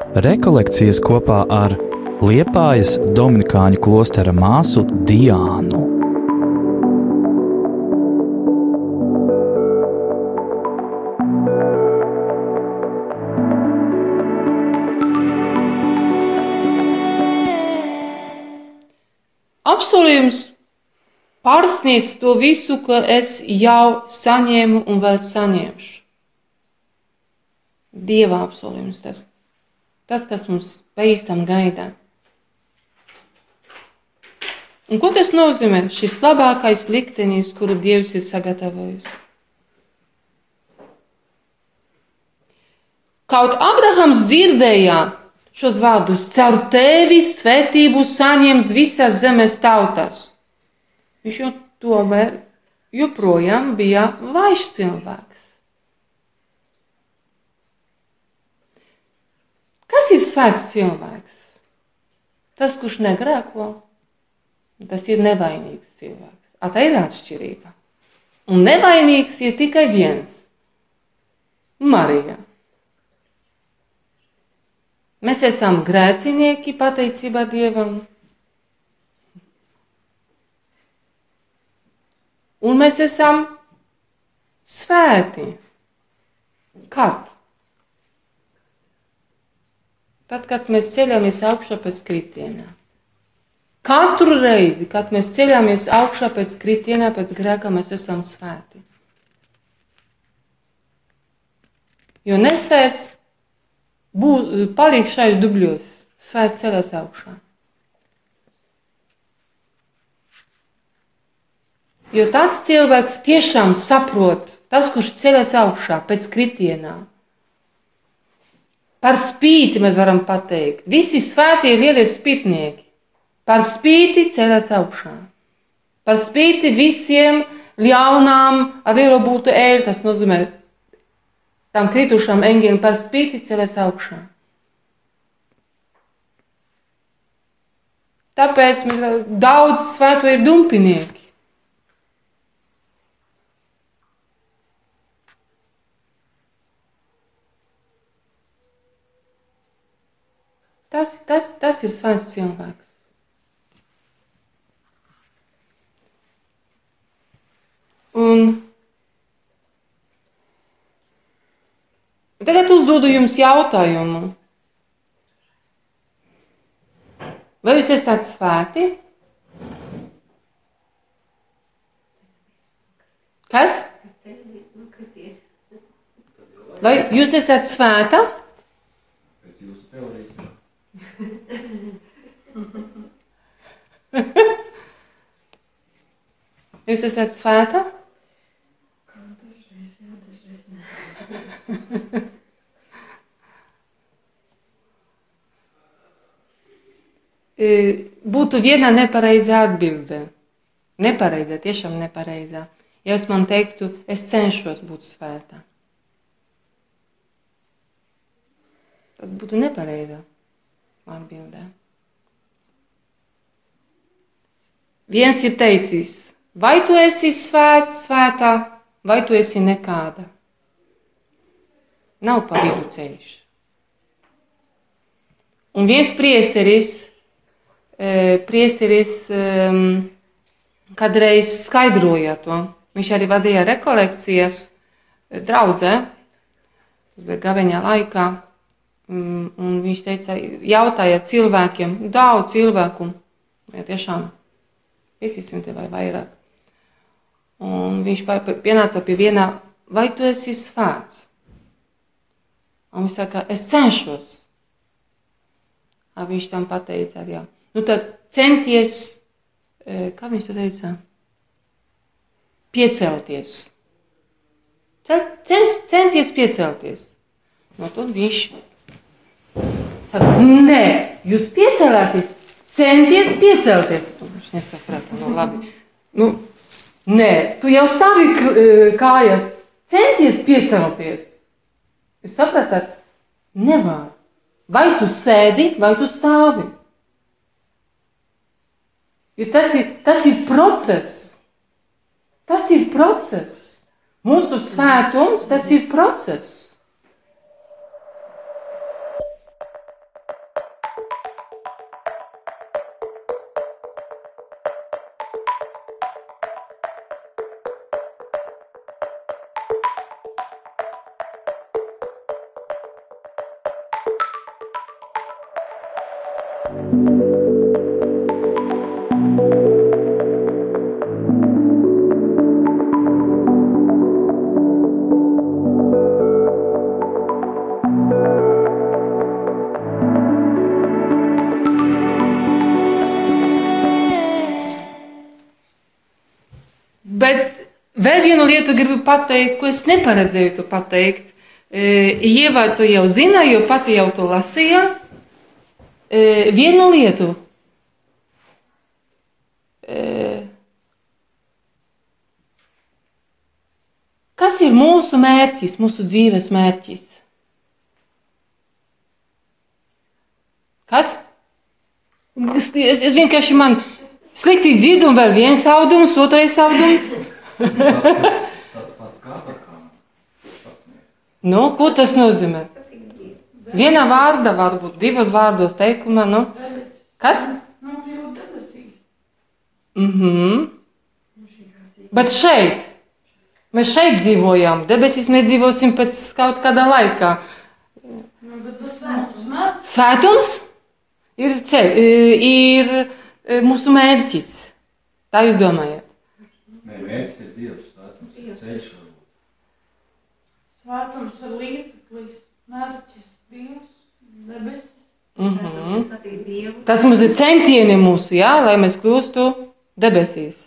Rekolekcijas kopā ar Liepājas Dominikāņu klostera māsu Diānu. Apsolījums pārsniedz to visu, ko es jau saņēmu un vēl saņemšu. Dieva apsolījums tas, tas kas mums paīstam gaida. Un ko tas nozīmē? Šis labākais liktenis, kuru Dievs ir sagatavojis. Kaut Abrahams dzirdēja šos vārdus, caur tevi svētību saņems visas zemes tautas. Viņš jau tomēr joprojām bija vājš cilvēks. Kas ir svēts cilvēks? Tas, kurš negrēko, tas ir nevainīgs cilvēks. A, tā ir atšķirība. Un nevainīgs ir tikai viens - Marija. Mēs esam grēcinieki pateicībā Dievam. Un mēs esam svēti. Kad? Tad, kad mēs ceļamies augšā pēc kritienā. Katru reizi, kad mēs ceļamies augšā pēc kritienā, pēc grēka, mēs esam svēti. Jo nesvēts būs, paliek šais dubļos, svēts ceļas augšā. Jo tāds cilvēks tiešām saprot, tas, kurš ceļas augšā pēc kritienā. Par spīti mēs varam pateikt, visi svētie lielie spītnieki. Par spīti ceļas augšā. Par spīti visiem ļaunām ar lielo būtu ēļu, tas nozīmē tam kritušam eņģelim par spīti ceļas augšā. Tāpēc mēs daudz svēto ir dumpinieki. Tas, tas, tas ir svēts cilvēks. Un tagad uzdodu jums jautājumu. Vai jūs esat svēti? Kas? Vai jūs esat svēta? Jūs esat svēta? Dažreiz, jā, dažreiz nē. Būtu viena nepareizā atbilde. Nepareizā, tiešām nepareizā. Ja es man teiktu, es cenšos būt svēta, tad būtu nepareiza atbildē. Viens ir teicis, vai tu esi svēts, svētā, vai tu esi nekāda. Nav pa vidu ceļš. Un viens priesteris, priesteris kādreiz skaidroja to. Viņš arī vadīja rekolekcijas draudzē, gaveņā laikā. Un viņš teica, jautāja cilvēkiem, daudz cilvēku, ja tiešām 500 vai vairāk. Un viņš pienāca pie viena, vai tu esi svēts? Un viņš saka, es cenšos. A viņš tam pateica, jā. Nu tad centies, kā viņš to teica? Piecelties. Cens, centies piecelties. No tad viņš saka, nē, jūs piecelāties, centies piecelties. Viņš nesaprata, nu labi. Nu, nē, tu jau stāvi kājas, centies piecelties. Jūs saprotat? Nevar. Vai tu sēdi, vai tu stāvi. Jo tas ir, tas ir process. Tas ir process. Mūsu svētums, tas ir process. Lietu gribu pateikt, ko es neparedzēju to pateikt. E, Ieva to jau zina, jo pati jau to lasīja. E, Vienu lietu. E, Kas ir mūsu mērķis, mūsu dzīves mērķis? Kas? Es, es vienkārši man slikti dzirdu, un vēl viens audums, otrais audums. Tāds pats kā pakāpē. Nu, ko tas nozīmē? Vienā vārdā, varbūt divos vārdos teikumā. Nu. Kas? Mhm. Bet šeit, mēs šeit dzīvojam. Debesīs mēs dzīvosim pēc kaut kāda laika. Svētums ir, ceļ, ir e, mūsu mērķis. Tā jūs domājat? Mērķis ir Dievs, svētums ir ceļš. Svētums ir līdzeklis, mērķis, Dievs, debesis. Mhm. Satikt Dievu. Tas mums ir centieni mūsu, jā, lai mēs kļūstu debesīs.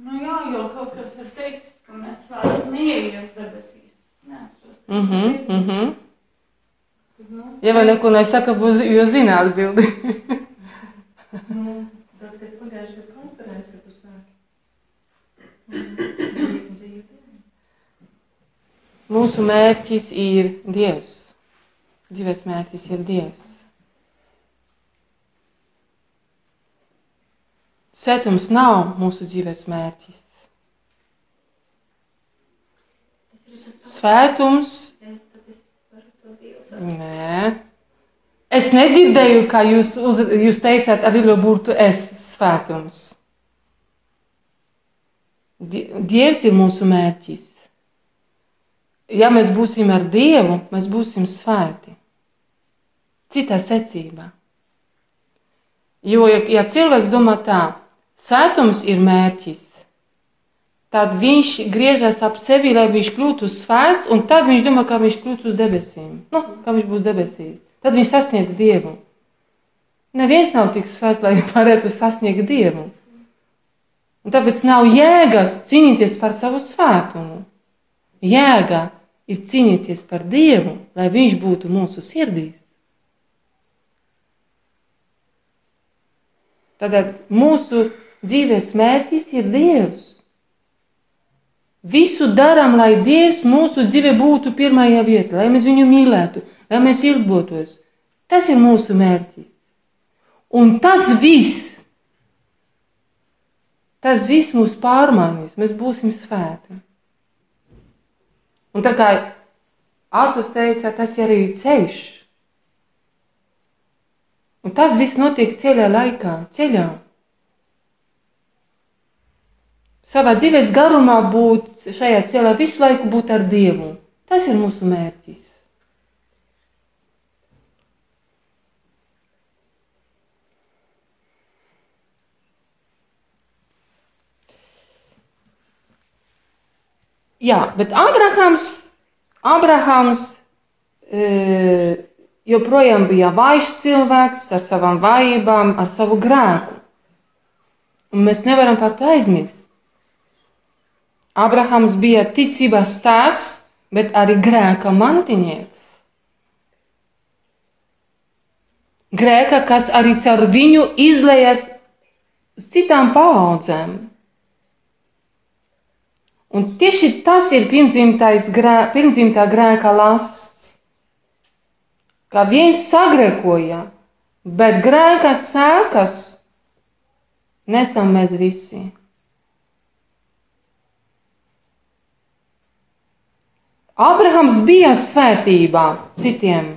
Nu jā, jo kaut kas ir teicis, ka mēs vairs neieies debesīs. Nē, es to Mhm, mhm. nu, Ja vai neko nesaka, būs, jo zina atbildi. Nu, tas, kas pagājušajā gadā konferencē, kad tu sāki. Mūsu mērķis ir Dievs. Dzīves mērķis ir Dievs. Svētums nav mūsu dzīves mērķis. Svētums, nē. Es nedzirdēju, kā jūs, uz, jūs teicāt ar lielo burtu es svētums. Die- Dievs ir mūsu mērķis. Ja mēs būsim ar Dievu, mēs būsim svēti. Citā secībā. Jo, ja, ja cilvēks domā tā, svētums ir mērķis, tad viņš griežas ap sevi, lai viņš kļūtu svēts, un tad viņš domā, ka viņš kļūtu uz debesīm. Nu, kā viņš būs debesīs. Tad viņš sasniedz Dievu. Neviens nav tik svēts, lai varētu sasniegt Dievu. Un tāpēc nav jēgas cīnīties par savu svētumu. Jēga ir cīnīties par Dievu, lai Viņš būtu mūsu sirdīs. Tad mūsu dzīves mērķis ir Dievs. Visu darām, lai Dievs mūsu dzīvē būtu pirmajā vietā, lai mēs viņu mīlētu, lai mēs ilgotos. Tas ir mūsu mērķis. Un tas viss, tas viss mūs pārmainīs, mēs būsim svēti. Un tā kā Artus teica, tas ir arī ceļš. Un tas viss notiek ceļā laikā, ceļā. Savā dzīves garumā būt šajā ceļā visu laiku būt ar Dievu. Tas ir mūsu mērķis. Jā, bet Abrahams, Abrahams e, joprojām bija vājš cilvēks ar savām vājībām, ar savu grēku. Un mēs nevaram par to aizmirst. Abrahams bija ticības tēvs, bet arī grēka mantinieks. Grēka, kas arī caur viņu izlējas uz citām paudzēm. Un tieši tas ir grē, pirmdzimtā grēka lasts. Kā viens sagrēkoja, bet grēka sēkas nesam mēs visi. Abrahams bija svētībā citiem,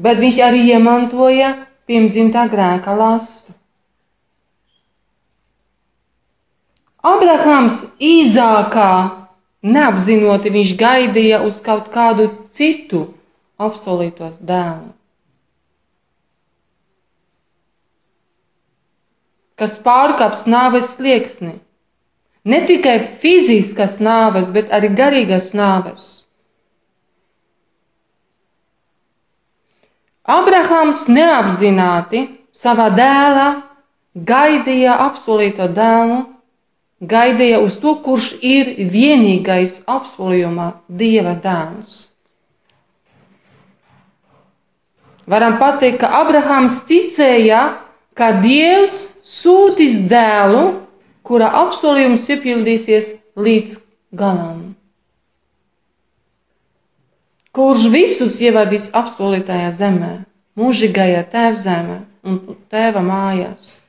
bet viņš arī iemantoja pirmdzimtā grēka lastu. Abrahams īzākā neapzinoti viņš gaidīja uz kaut kādu citu apsolītos dēlu. Kas pārkāps nāves slieksni. Ne tikai fiziskas nāves, bet arī garīgas nāves. Abrahams neapzināti savā dēlā gaidīja apsolīto dēlu, gaidīja uz to, kurš ir vienīgais apsolījumā Dieva dēls. Varam pateikt, ka Abrahams ticēja, ka Dievs sūtīs dēlu, kura apsolījums piepildīsies līdz galam. Kurš visus ievadīs apsolītajā zemē, mūžīgajā tēvzemē un tēva mājās.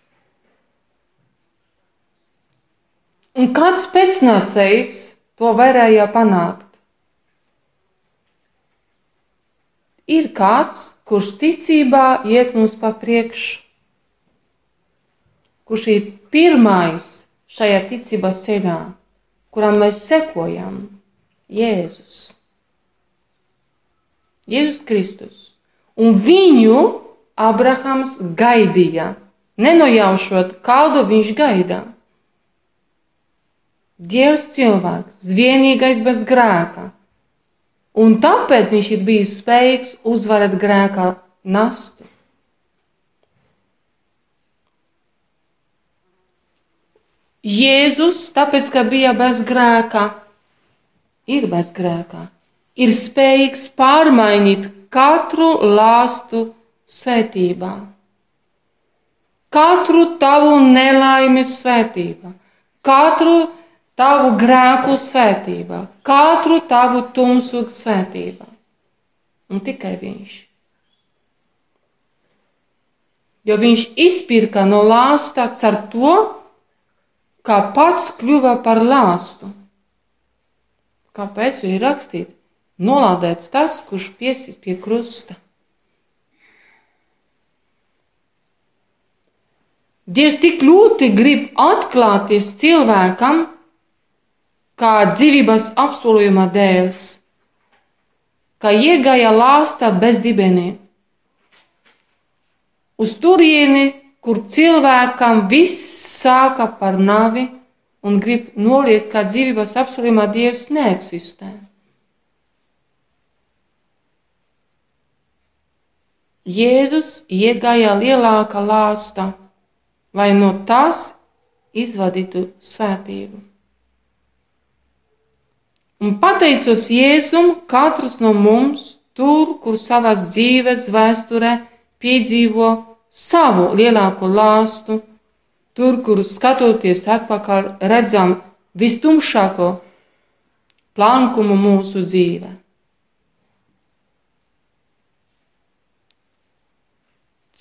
Un kāds pēcnācējs to varēja panākt? Ir kāds, kurš ticībā iet mums pa priekšu, kurš ir pirmais šajā ticības ceļā, kuram mēs sekojam Jēzus. Jēzus Kristus. Un viņu Abrahams gaidīja, nenojaušot, kādu viņš gaidīja. Dievs cilvēks, vienīgais bez grēka. Un tāpēc viņš ir bijis spējīgs uzvarēt grēkā nastu. Jēzus, tāpēc, ka bija bez grēka, ir bez grēka, ir spējīgs pārmainīt katru lāstu svētībā, katru tavu nelaimes svētībā, katru tavu grēku svētībā, katru tavu tumsu svētībā. Un tikai viņš. Jo viņš izpirka no lāsta ar to, kā pats kļuva par lāstu. Kāpēc ir rakstīts? Nolādēts tas, kurš piesis pie krusta. Dievs tik ļoti grib atklāties cilvēkam, kā dzīvības apsolījuma dēls, kā iegāja lāstā bez dibeniem. Uz turieni, kur cilvēkam viss sāka par navi un grib noliekt, ka dzīvības apsolījumā Dievs neeksistē. Jēzus iegāja lielākā lāstā, lai no tās izvadītu svētību. Un pateicos Jēzum, katrs no mums tur, kur savas dzīves vēsturē piedzīvo savu lielāko lāstu, tur, kur skatoties atpakaļ, redzam vistumšāko plankumu mūsu dzīvē.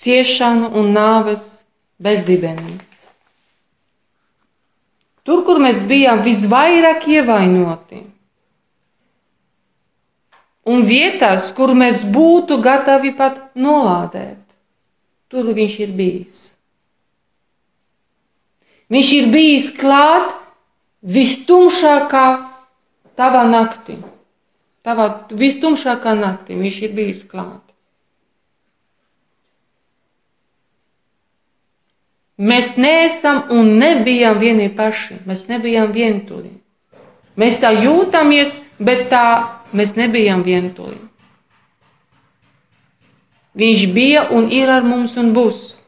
Ciešanu un nāves bezdibenības. Tur, kur mēs bijām visvairāk ievainoti, un vietās, kur mēs būtu gatavi pat nolādēt. Tur viņš ir bijis. Viņš ir bijis klāt vistumšākā tavā naktī. Tavā vistumšākā naktī viņš ir bijis klāt. Mēs neesam un nebijām vieni paši. Mēs nebijām vientuļi. Mēs tā jūtamies, bet tā mēs nebijām vientuļi. Viņš bija un ir ar mums un būs.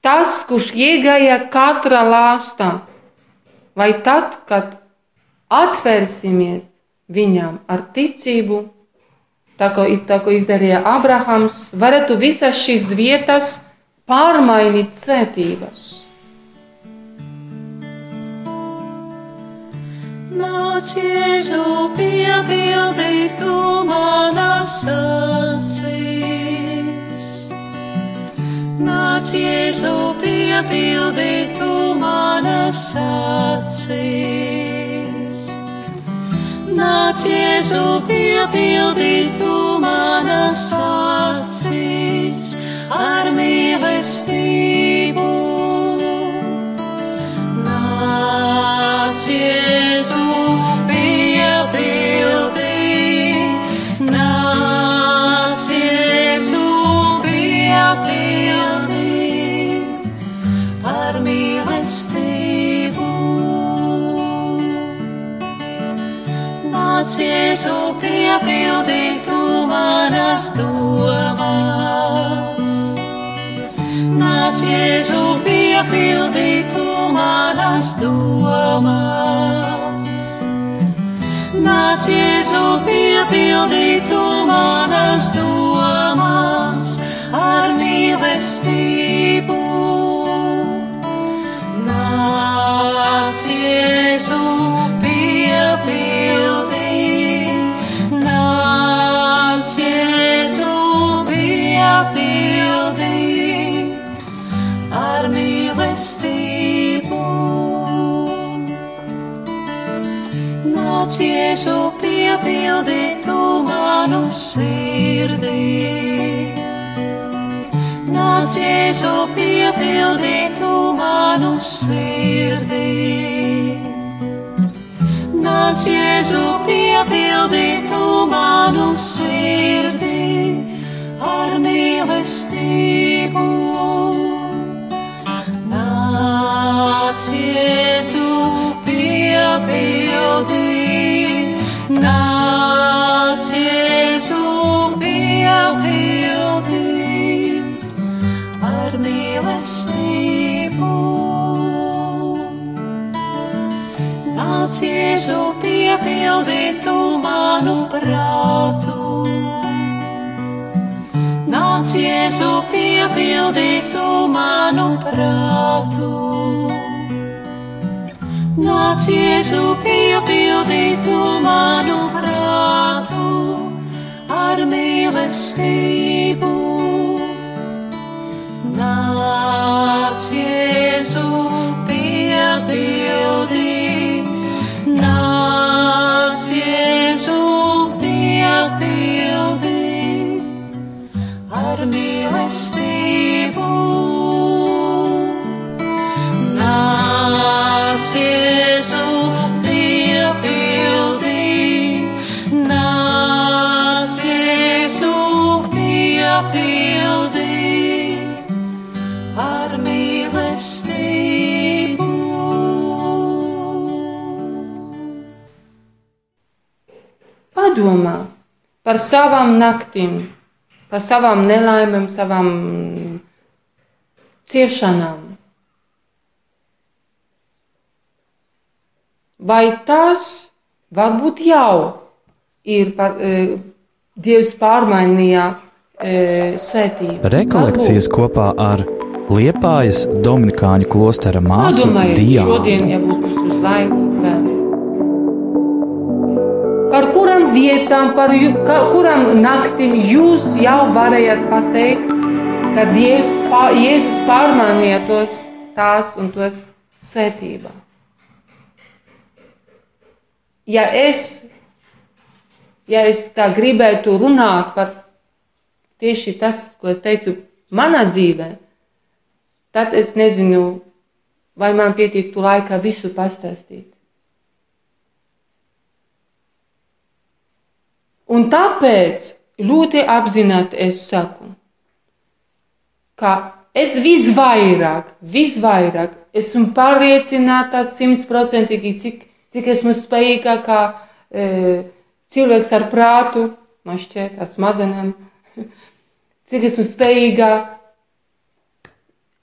Tas, kurš iegāja katrā lāstā, vai tad, kad atvērsimies viņam ar ticību, tā kā, tā kā izdarīja Abrahams, varētu visas šīs vietas pārmainīt svētības. Nāc, Jēzu, piepildīt tu manas acīs. Nāc, Jēzu, piepildīt tu manas acīs. Nāc, Jēzu, piepildīt tu manas acīs ar mīlestību. Jēzu piepildītu manas domas. Nāc, Jēzu piepildītu manas domas. Nāc, Jēzu piepildītu manas domas ar mīlestību. Nāc, Jēzu piepildī, mīlestību. Nāc, Jēzu piepildī tu manu sirdī. Nāc, Jēzu, piepildītu manu sirdī. Nāc, Jēzu, piepildītu manu sirdī ar mīlestību. Nāc, Jēzu, piepildī, nāc, Jēzu, piepildī ar mīlestību. Nāc, Jēzu, piepildītu manu prātu. Nāc, Jēzu, piepildītu manu prātu. Nāc, Jēzu, piepildītu manu prātu ar mīlestību. Nāc, Jēzu, piepildī, ar mīlestību. Nāc, Jēzu, piepildī, nāc, Jēzu, piepildī ar mīlestību. Padomā par savām naktīm, par savām nelaimēm, savām ciešanām. Vai tas varbūt jau ir par, e, Dievs pārmainījā e, sētību? Rekolekcijas kopā ar Liepājas Dominikāņu klostera māsu Diānu. šodien, ja būs uz laiks vietām, par kurām naktīm jūs jau varējāt pateikt, ka Dievs, Jēzus pārmainīja tos tās un tos sētībā? Ja es, ja es tā gribētu runāt par tieši tas, ko es teicu manā dzīvē, tad es nezinu, vai man pietiktu laika visu pastāstīt. Un tāpēc ļoti apzināti es saku, ka es visvairāk, visvairāk esmu pārliecināta simtprocentīgi, cik, cik esmu spējīga kā e, cilvēks ar prātu, man šķiet, ar smadzenēm, cik esmu spējīga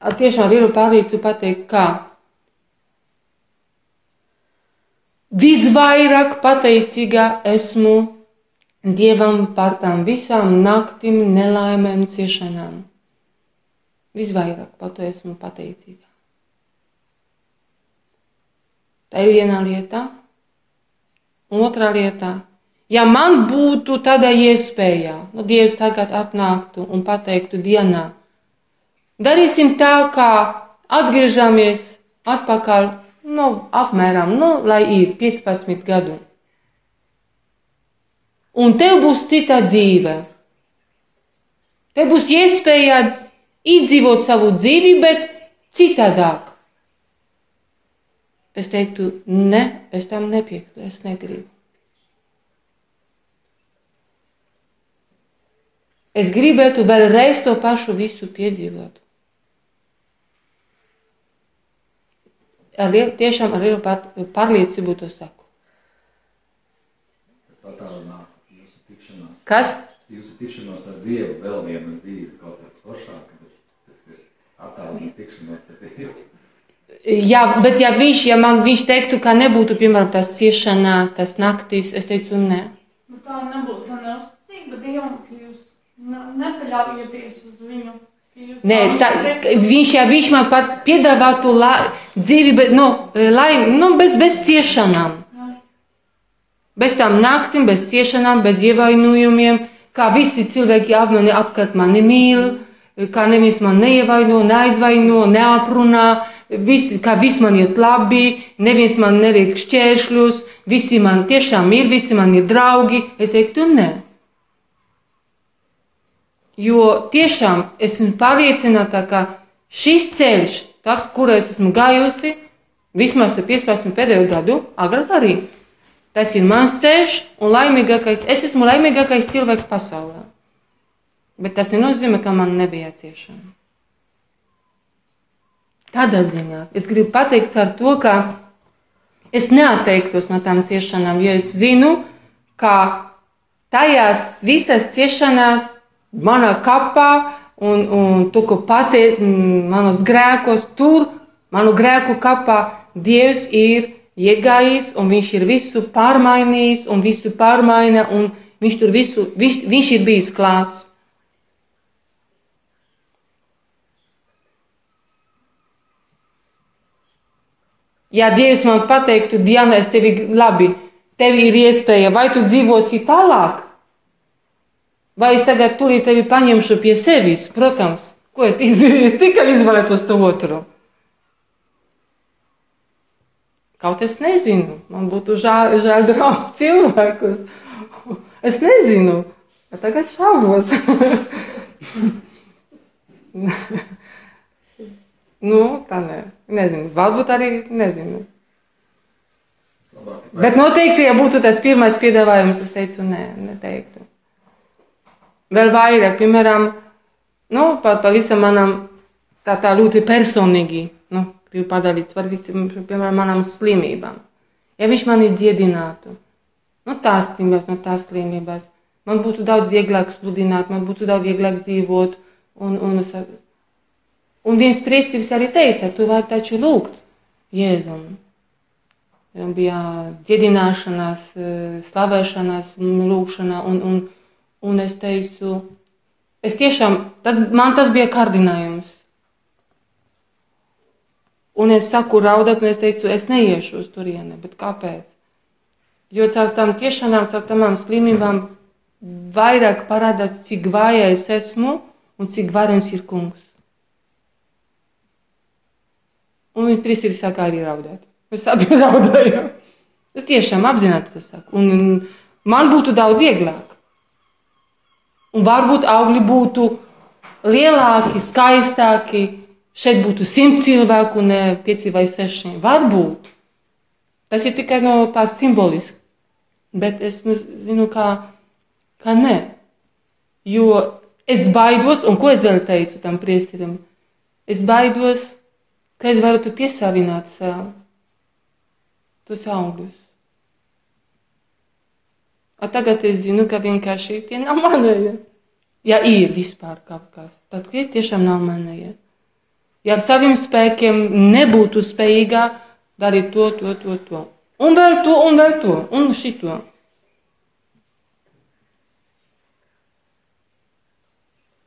ar tiešām lielu pārliecību pateikt, ka visvairāk pateicīga esmu Dievam par tām visām naktīm, nelaimēm, ciešanām. Visvairāk par to esmu pateicīga. Tā ir viena lieta. Otra lieta. Ja man būtu tāda iespēja, nu, Dievs tagad atnāktu un pateiktu dienā, darīsim tā, kā atgriežamies atpakaļ, nu, apmēram, nu, lai ir 15 gadu un tev būs cita dzīve. Tev būs iespēja izdzīvot savu dzīvi, bet citādāk. Es teiktu, ne, es tam nepiekrītu, es negribu. Es gribētu vēlreiz to pašu visu piedzīvot. Ar lielu, tiešām ar lielu pārliecību to saku. Tas attālinās Jūsu tikšanās, Kas? jūsu tikšanās ar Dievu vēl viena dzīve, kaut kā plašāka, bet tas ir attālina tikšanos ar Dievu. Jā, bet ja viņš, ja man viņš teiktu, ka nebūtu, piemēram, tas ciešanās, tas naktis, es teicu, nē. Nu, tā nebūtu neusticība Dievam, ka jūs ne- nepaļaujieties uz viņu. ka jūs Nē, tā, viņš, ja viņš man pat piedāvātu la, dzīvi, bet, nu, laim, nu, bez, bez ciešanām. Bez tām naktīm, bez ciešanām, bez ievainojumiem, kā visi cilvēki ap mani apkārt mani mīl, kā neviens man neievaino, neaizvaino, neaprunā, vis, kā viss man iet labi, neviens man neliek šķēršļus, visi man tiešām ir, visi man ir draugi. Es teiktu, nē. Jo tiešām esmu pārliecināta, ka šis ceļš, tā, kur es esmu gājusi, vismaz te 15 pēdējo gadu, agrāk arī, tas ir mans ceļš un laimīgākais, es esmu laimīgākais cilvēks pasaulē. Bet tas nenozīmē, ka man nebija ciešana. Tādā ziņā es gribu pateikt ar to, ka es neatteiktos no tām ciešanām, jo es zinu, ka tajās visās ciešanās manā kapā un, un to, ko pateicu, manos grēkos, tur, manu grēku kapā, Dievs ir iegājis un viņš ir visu pārmainījis un visu pārmaina un viņš tur visu, viņš, viņš ir bijis klāts. Ja Dievs man pateiktu, Diana, es tevi labi, tev ir iespēja, vai tu dzīvosi tālāk, vai es tagad tūlīt tevi paņemšu pie sevis, protams, ko es, iz, es tikai izvēlētos to otru. Kaut es nezinu, man būtu žēl, žēl draugu cilvēkus. Es nezinu, bet tagad šaubos. nu, tā nē, nezinu, varbūt arī nezinu. Labāk, Bet noteikti, ja būtu tas pirmais piedāvājums, es teicu, nē, neteiktu. Vēl vairāk, piemēram, nu, par, par visam manam, tā, tā ļoti personīgi, nu, gribu padalīt par visam, piemēram, manām slimībām. Ja viņš mani dziedinātu, nu, tās slimības, no tās slimības, man būtu daudz vieglāk sludināt, man būtu daudz vieglāk dzīvot. Un, un, un viens priesteris arī teica, tu vari taču lūgt Jēzum. Ja bija dziedināšanās, eh, slavēšanās, lūkšana, un, un, un es teicu, es tiešām, tas, man tas bija kārdinājums. Un es saku, raudāt, un es teicu, es neiešu uz turieni, bet kāpēc? Jo caur tām tiešanām, caur tām slimībām vairāk parādās, cik vāja es esmu un cik varens ir kungs. Un viņa priesteris sāka arī raudāt. Mēs abi raudājām. Es tiešām apzināti to saku. Un man būtu daudz vieglāk. Un varbūt augļi būtu lielāki, skaistāki. Šeit būtu simt cilvēku, ne pieci vai seši. Varbūt. Tas ir tikai no tās simboliski. Bet es nezinu, kā, kā nē. Jo es baidos, un ko es vēl teicu tam priesterim? Es baidos, ka es varu piesavināt sev tos augļus. A tagad es zinu, ka vienkārši tie nav manējie. Ja ir vispār kaut kas, tad tie tiešām nav manējie. Ja ar saviem spēkiem nebūtu spējīga darīt to, to, to, to. Un vēl to, un vēl to, un šito.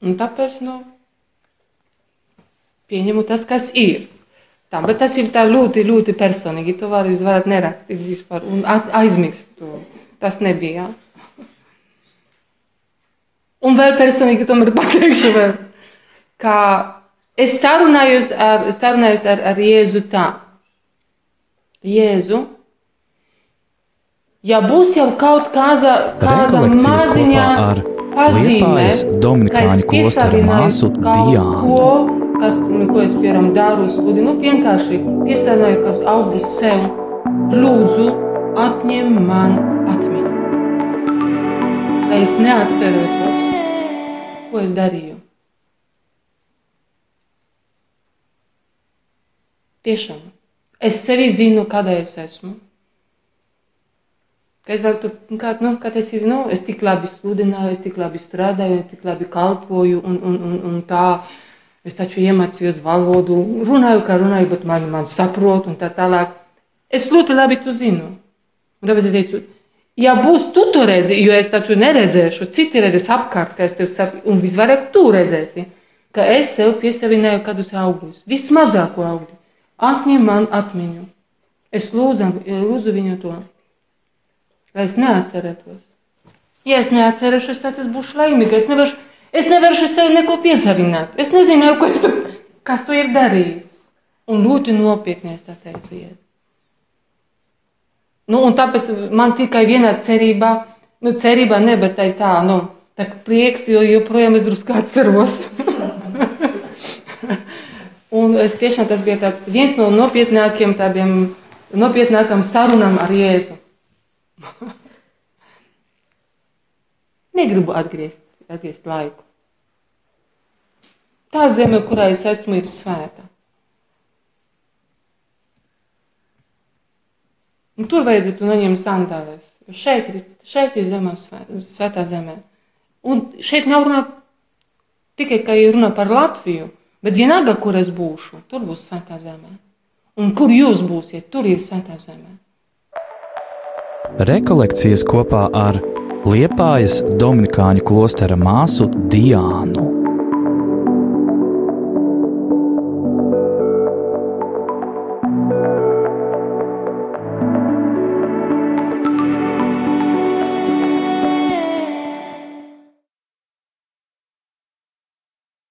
Un tāpēc, nu, pieņemu tas, kas ir. Tā, bet tas ir ļoti, ļoti personīgi. To var, jūs varat nerakstīt vispār un aizmirst to. Tas nebija. Un vēl personīgi tomēr pateikšu vēl, ka es sarunājos ar, sarunājos ar, ar Jēzu tā. Jēzu, ja būs jau kaut kāda, kāda maziņa pazīme, ka es māsu kaut Diānu. Ko, kas, nu, ko es piemēram daru sludi, nu vienkārši piesavināju kaut augļus sev. Lūdzu, atņem man atmiņu. Lai es neatceros, ko es darīju. Tiešām. Es sevi zinu, kāda es esmu. Ka es varu, tu- kā, nu, kā tas ir, nu, es tik labi sludināju, es tik labi strādāju, es tik labi kalpoju un, un, un, un tā. Es taču iemācījos valodu, runāju, kā runāju, bet man, man saprot un tā tālāk. Es ļoti labi to zinu. Un tāpēc es teicu, ja būs tu to redzi, jo es taču neredzēšu, citi redzēs apkārt, ka es tev saku, un visvairāk tu redzēsi, ka es sev piesavināju kādus augļus, vismazāko augļu. Atņem man atmiņu. Es lūdzu, lūdzu viņu to, lai es neatcerētos. Ja es neatcerēšos, tad es būšu laimīga. Es nevaru, es nevaru sev neko piesavināt. Es nezinu, ko es tu, kas to ir darījis. Un ļoti nopietni es tā teicu. Iet. Nu, un tāpēc man tikai viena cerība, nu, cerība ne, bet tā ir tā, nu, tā prieks, jo joprojām es drusku atceros. un es tiešām tas bija tāds viens no nopietnākiem tādiem, nopietnākām sarunām ar Jēzu. Negribu atgriezt, atgriezt laiku. Tā zeme, kurā es esmu, ir svēta. Un tur vajadzētu noņemt sandālēs. Jo šeit ir, šeit ir zemē, svētā zemē. Un šeit nav runa tikai, ka ir runa par Latviju, bet vienalga, kur es būšu, tur būs svētā zemē. Un kur jūs būsiet, tur ir svētā zemē. Rekolekcijas kopā ar Liepājas Dominikāņu klostera māsu Diānu.